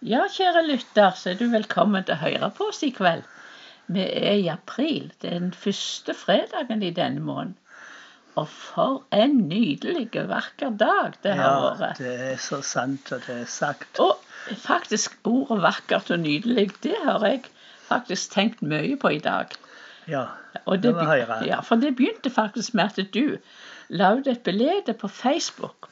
Ja, kjære lytter, så er du velkommen til å høre på oss i kveld. Vi er i april. Det er den første fredagen i denne måneden. Og for en nydelig, vakker dag det har vært. Ja, det er så sant, og det er sagt. Og faktisk ordet vakkert og nydelig, det har jeg faktisk tenkt mye på i dag. Ja, Og det må høre. ja, for det begynte faktisk med at du la ut et bilde på Facebook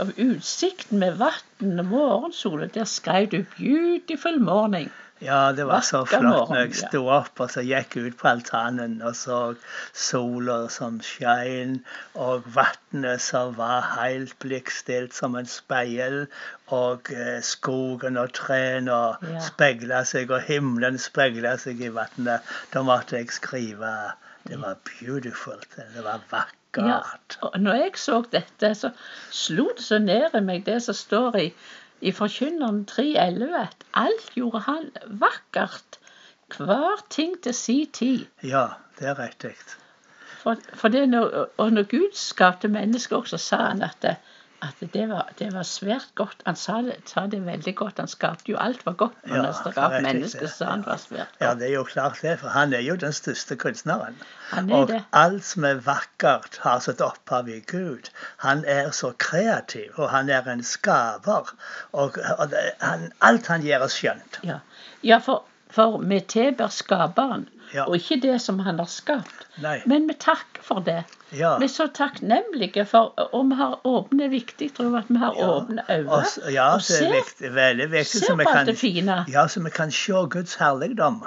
av utsikten med vann og morgensolen. Der skrev du 'Beautiful morning'. Ja, det var så Vakker flott morgen, når jeg sto opp og så gikk ut på altanen og så sola som skein, og vannet som var helt blikkstilt som en speil, og eh, skogen og trærne Ja. speila seg, og himmelen speila seg i vannet. Da måtte jeg skrive Det var beautiful. Det var Ja, vakkert. og når jeg så dette, så slo det så ned i meg det som står i, i Forkynneren 3.11, at alt gjorde han vakkert. Hver ting til si tid. Ja, det er riktig. For, for det når, og når Gud skapte mennesket også, sa han at, det, at det, var, det var svært godt. Han sa det, sa det veldig godt. Han skapte jo alt var godt. Når Ja, han skapte mennesket, sa han var svært Ja, det er jo klart det, for han er jo den største kunstneren. Er Og det. alt som er vakkert, har sitt opphav i Gud. Han er så kreativ, og han er en skaper. Og, og han, alt han gjør, er skjønt. Ja, ja for, for vi tilber skaperen, Ja. og ikke det som han har skapt. Nei. Men vi takker for det. Ja. Vi er så takknemlige for Og vi har åpne viktig, tror jeg, at vi har Ja. åpne øyne. Og, ja, og det er ser- viktig, veldig viktig. ser på alt det fine. Ja, så vi kan se Guds herligdom.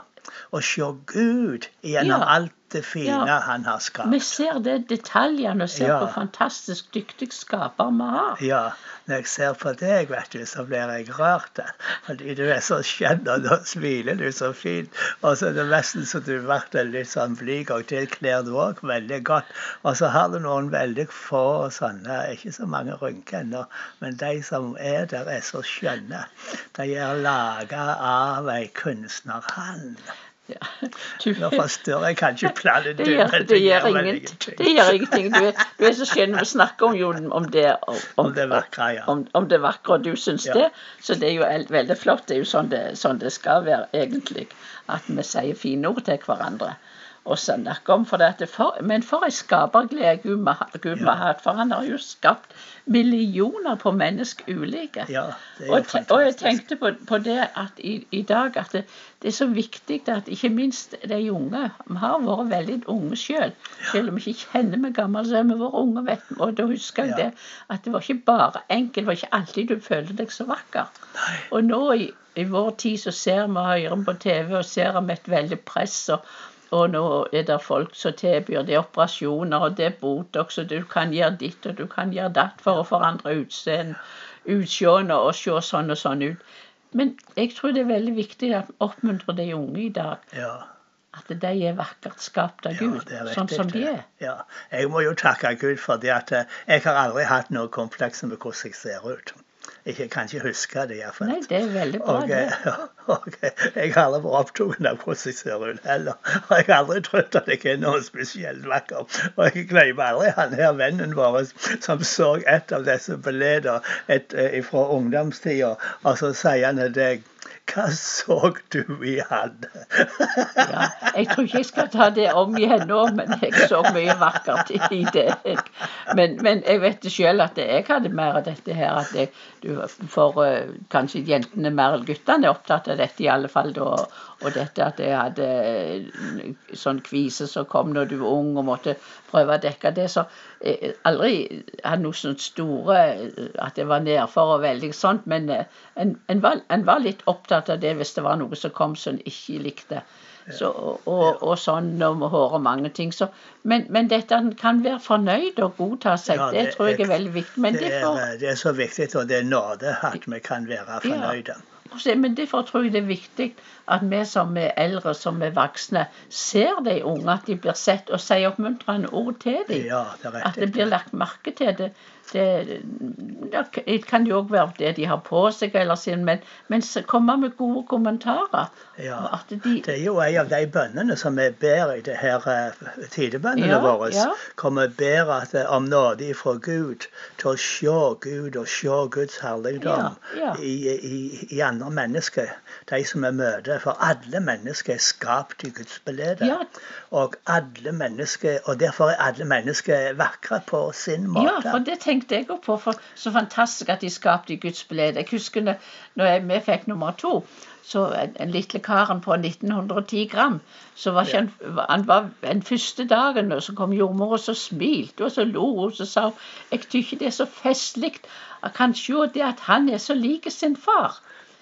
Og se Gud gjennom alt det fine Ja. han har skapt. Vi ser det detaljene og ser Ja. på fantastisk dyktig skaper vi har. Ja, når jeg ser på deg, vet du, så blir jeg rørt. Fordi du er så skjønn, og da smiler du så fint. Og så er det nesten så du blir litt sånn blyg, og det kler du òg veldig godt. Og så har du noen veldig få sånne, ikke så mange rynker ennå, men de som er der, er så skjønne. De er laga av ei kunstnerhånd. Ja. Du, Nå forstår jeg kanskje planen det din, gjør, det gjør ingen- ingenting. det gjør ingenting. Du er, du er så skjønn. Vi snakker om, jo, om det om, Om det vakre, ja. om, om det vakre, og du syns Ja. det. Så det er jo veldig flott. Det er jo sånn det, sånn det skal være, egentlig. At vi sier fine ord til hverandre. Og snakke om for det at for, Men for en skaperglede Gud må Gud må Ja. ha. For han har jo skapt millioner på mennesker ulike. Ja, er Og, og jeg tenkte på, på det at i, i dag at det, det er så viktig at ikke minst de unge Vi har vært veldig unge sjøl. Selv. selv om vi ikke kjenner meg gammel, så har vi vært unge. vet. Og da husker jeg Ja. det at det var ikke bare enkelt. Det var ikke alltid du følte deg så vakker. Nei. Og nå i, i vår tid så ser vi og hører på TV og ser vi et veldig press. og og nå er det folk som tilbyr det er operasjoner, og det er Botox, og du kan gjøre ditt og du kan gjøre datt for å forandre utseende, utseende og se sånn og sånn ut. Men jeg tror det er veldig viktig at vi oppmuntrer de unge i dag. Ja. At de er vakkert skapt av Gud, ja, sånn som de er. Ja. Jeg må jo takke Gud for det at eh, jeg har aldri hatt noe kompleks med hvordan jeg ser ut. Jeg kan ikke huske det iallfall. Nei, det er veldig bra, Og, eh, og jeg har aldri vært opptatt av hvordan jeg ser ut heller. Og jeg har aldri trodd at jeg er noe spesielt vakker. Og jeg glemmer aldri han her vennen vår som så et av disse bildene fra ungdomstida, og så sier han til deg hva så du i han? Ja, jeg tror ikke jeg skal ta det om igjen nå, men jeg så mye vakkert i det. Men, men jeg vet sjøl at jeg hadde mer av dette her at jeg, du, For uh, kanskje jentene mer enn guttene er opptatt av dette, i alle fall da. Og dette at jeg hadde eh, sånn kvise som kom når du var ung og måtte prøve å dekke det. Så jeg aldri hadde noe sånt store eh, at jeg var nedfor og veldig sånt, men eh, en, en, var, en var litt opptatt av det hvis det var noe som kom som en ikke likte. Så, og, og, og sånn med hår og mange ting. Så, men, men dette at en kan være fornøyd og godta seg, Ja, det, det tror jeg er- veldig viktig. Men Det er, eh, det er så viktig, og det er nåde at vi kan være fornøyde. så- men derfor tror jeg det er viktig at vi som er eldre, som er voksne, ser de unge, at de blir sett, og sier oppmuntrende ord til dem. Ja, det At det blir lagt merke til det. Det, det kan jo òg være det de har på seg, eller sin, men, men komme med gode kommentarer. Ja. De, Det er jo en av de bønnene som vi ber i det her eh, tidebønnene Ja, våre. ja. Vi ber at det om nåde fra Gud til å se Gud og se Guds herligdom Ja. I, i, i andre mennesker. De som vi møter. For alle mennesker er skapt i Guds belede. Ja. Og alle mennesker, og derfor er alle mennesker vakre på sin måte. Ja, for det tenkte jeg på. For så fantastisk at de skapte i Guds bilde. Jeg husker når, jeg, vi fikk nummer to, så en, en lille karen på 1910 gram, så var ikke han, han var den første dagen, og så kom jordmor og så smilte og så lo og så sa hun, jeg tykker det er så festlig at kan se det at han er så lik sin far.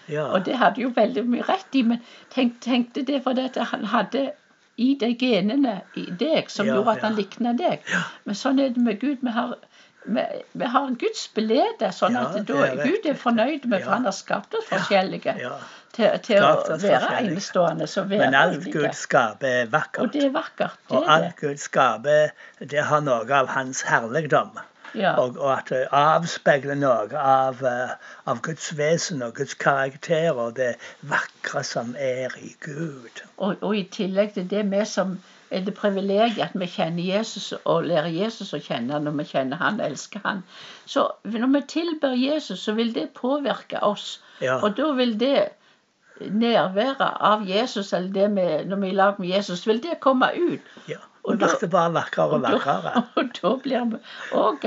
Ja. Og det hadde jo veldig mye rett i, men tenk, tenkte det fordi at han hadde i de genene i deg som Ja, gjorde at han ja. likna deg. Men sånn er det med Gud. Vi har, vi, har Guds belede, sånn Ja, at da, er Gud er fornøyd med, Ja. for han har skapt oss forskjellige ja. til, til å være enestående. Men alt. Gud skaper, er vakkert. Og det er vakkert. Det Og det. alt Gud skaper, det har noe av hans herligdom. Ja. Og, og at det avspeiler noe av, eh, av Guds vesen og Guds karakter og det vakre som er i Gud. Og, og i tillegg til det vi som er det privilegiet at vi kjenner Jesus og lærer Jesus å kjenne når vi kjenner han elsker han. Så når vi tilber Jesus, så vil det påvirke oss. Ja. Og da vil det nærværet av Jesus, eller det vi, når vi er i lag med Jesus, vil det komme ut. Ja. Og da- blir bare vakrere og Og da, og da blir vi òg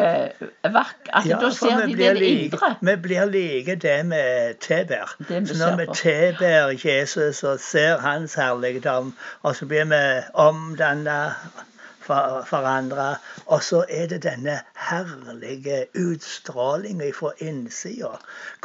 vakre. Altså, Ja, da ser de det indre. vi blir like det vi tilber. Så når vi tilber Jesus og ser hans herligdom, og så blir vi omdanna, for, forandra, og så er det denne herlige utstrålinga fra innsida,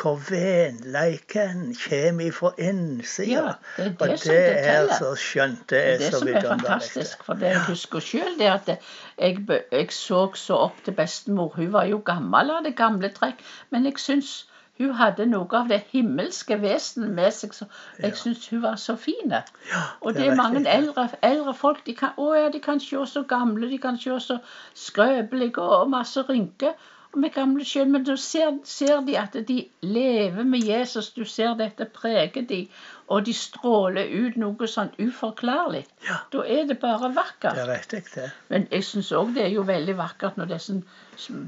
hvor venleiken kommer fra innsida. Ja, det er det og som det det er så skjønt. Det er, Det er er det så som er fantastisk. For det jeg husker sjøl, det at jeg, jeg så så opp til bestemor. Hun var jo gammel av det gamle trekk, men jeg syns hun hadde noe av det himmelske vesen med seg. Så jeg Ja. syns hun var så fin. Og det er mange eldre, eldre folk de kan, å ja, de kan se så gamle, de kan se så skrøpelige og masse rynker. Vi gamle skyld, Men da ser, ser de at de lever med Jesus. Du ser dette preger de, og de stråler ut noe sånn uforklarlig. Ja. Da er det bare vakkert. Det er riktig, det. Men jeg syns òg det er jo veldig vakkert når disse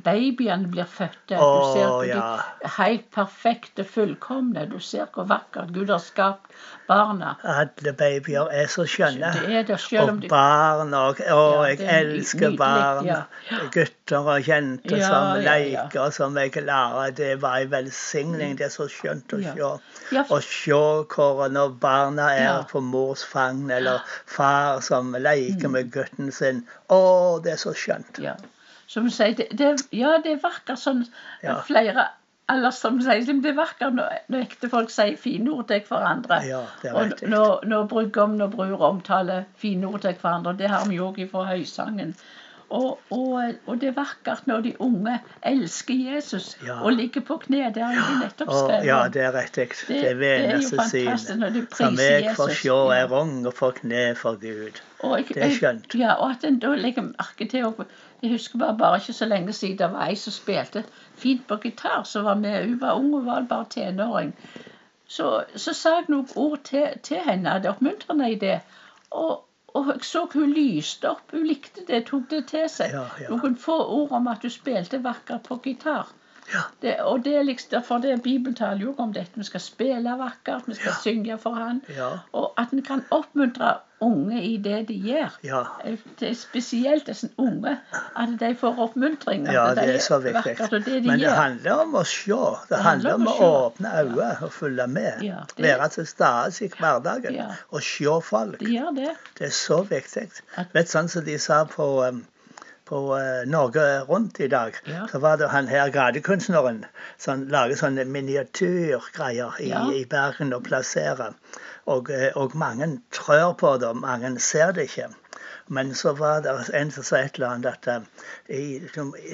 babyene blir født. Du Å, ser på ja. de helt perfekte, fullkomne. Du ser hvor vakkert Gud har skapt barna. Alle babyer er så skjønne. Det er det, selv om Og barn og Å, Ja, jeg er elsker nydelig, barn. Gutter og jenter ja. Leker som jeg lærer. Det var en velsigning. Det er så skjønt å se. Å se hvor når barna er på mors fang, eller far som leker med gutten sin. Å, det er så skjønt. Ja. Som sier, det, det, ja, det er vakkert sånn flere eller som sier, det er vakkert når, når ektefolk sier fine ord til hverandre. Ja, det er og når, når brudgommen og bror omtaler fine ord til hverandre. Det har vi òg fra Høysangen. Og, og, og det er vakkert når de unge elsker Jesus Ja. og ligger på kne. Det har jeg nettopp skrevet. ja, det er riktig. Det- Det det er jo fantastisk fantastisk du priser Jesus. Som jeg får se er rung og får kne for Gud. Jeg, Det er skjønt. Ja, og at en da legger merke til Jeg husker bare, bare ikke så lenge siden det var ei som spilte fint på gitar, som var med. Hun var ung, og var bare tenåring. Så, så sa jeg noen ord til, til henne, det oppmuntrende i det. Og, og jeg så hun lyste opp. Hun likte det, tok det til seg. Ja, ja. Noen få ord om at hun spilte vakkert på gitar. Ja. Det, og det er liksom, derfor det Bibelen taler jo om dette. Vi skal spille vakkert, vi skal Ja. synge for Han. Ja. Og at en kan oppmuntre unge i det de gjør. Ja. Det er spesielt disse unge, at de får oppmuntring. Ja, det, det er så viktig. det de Men det handler om å se. Det handler om å åpne øynene og følge med. Ja, det- Være til stede i hverdagen Ja. og se folk. Det er så viktig. At- Vet sånn som de sa på, um, på uh, Norge Rundt i dag, Ja. så var det han her gatekunstneren som lager sånne miniatyrgreier i, Ja. i Bergen og plasserer. Og, eh, og mange trør på det, og mange ser det ikke. Men så var det en som sa et eller annet at eh, i,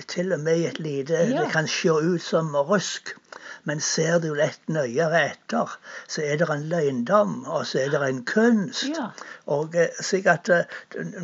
til og med i et lite Ja. Det kan se ut som rusk. Men ser du litt nøyere etter, så er det en løgndom, og så er det en kunst. Ja. Og eh, slik at eh,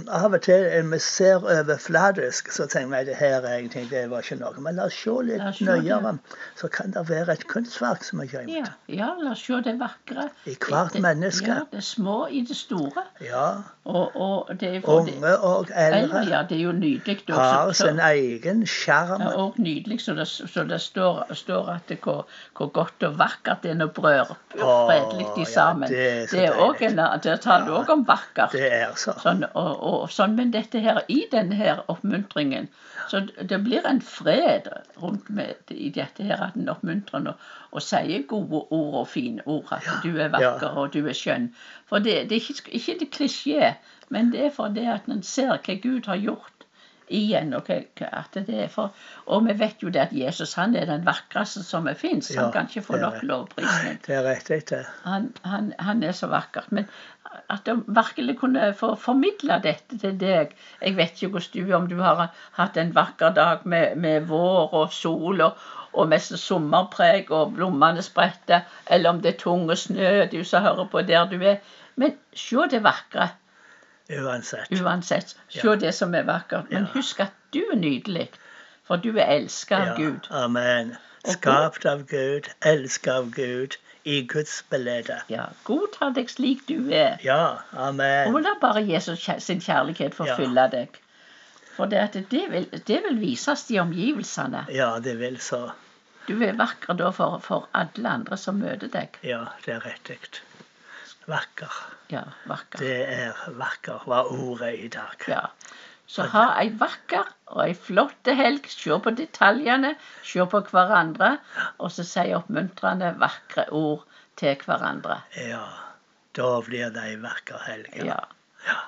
Av og til når vi ser overfladisk, så tenker vi det her egentlig det var ikke noe. Men la oss se litt oss se nøyere, så kan det være et kunstverk som er gjemt. Ja, ja, la oss se det vakre. I hvert Det- menneske. Ja, det små i det store. Ja. Og, og det er det, Unge og eldre ja, det er jo nydelig. har sin egen sjarm. Ja, og nydelig, så det, så det står, står at det, hvor, hvor godt og vakkert det er når brød fredelig de ja, sammen. det er også en, Der taler Ja. òg om vakkert. Det er så. Sånn, og, og, sånn, men dette her, i denne her oppmuntringen Så det blir en fred rundt med, i dette her at en oppmuntrer og, og sier gode ord og fine ord. At du er vakker og du er skjønn. For det, det er ikke, ikke det klisjé, men det er for det at en ser hva Gud har gjort igjen. At det er for, og vi vet jo det at Jesus han er den vakreste som fins. Ja, Han kan ikke få nok lovprisning. Det er rett etter. Han, han, han er så vakkert. Men at de virkelig kunne få formidle dette til deg Jeg vet ikke hvordan du om du har hatt en vakker dag med, med vår og sol og, og mest sommerpreg og blommene spretter, eller om det er tung og snø, du som hører på der du er. Men se det vakre Uansett. uansett. Se Ja. det som er vakkert. Men husk at du er nydelig. For du er elska av Ja, Gud. Amen. Skapt av Gud, elsket av Gud, i Guds bilde. Ja, Godta deg slik du er. Ja, Og la bare Jesus sin kjærlighet få fylle deg. For det, det, vil, det vil vises i omgivelsene. Ja, det vil så. Du er vakker da for, for alle andre som møter deg. Ja, det er riktig. Vakker. Ja, vakker. Det er vakker, var ordet i dag. Ja. Så ha ei vakker og ei flott helg. Se på detaljene, se på hverandre, og så si oppmuntrende, vakre ord til hverandre. Ja, da blir det ei vakker helg. Ja. ja.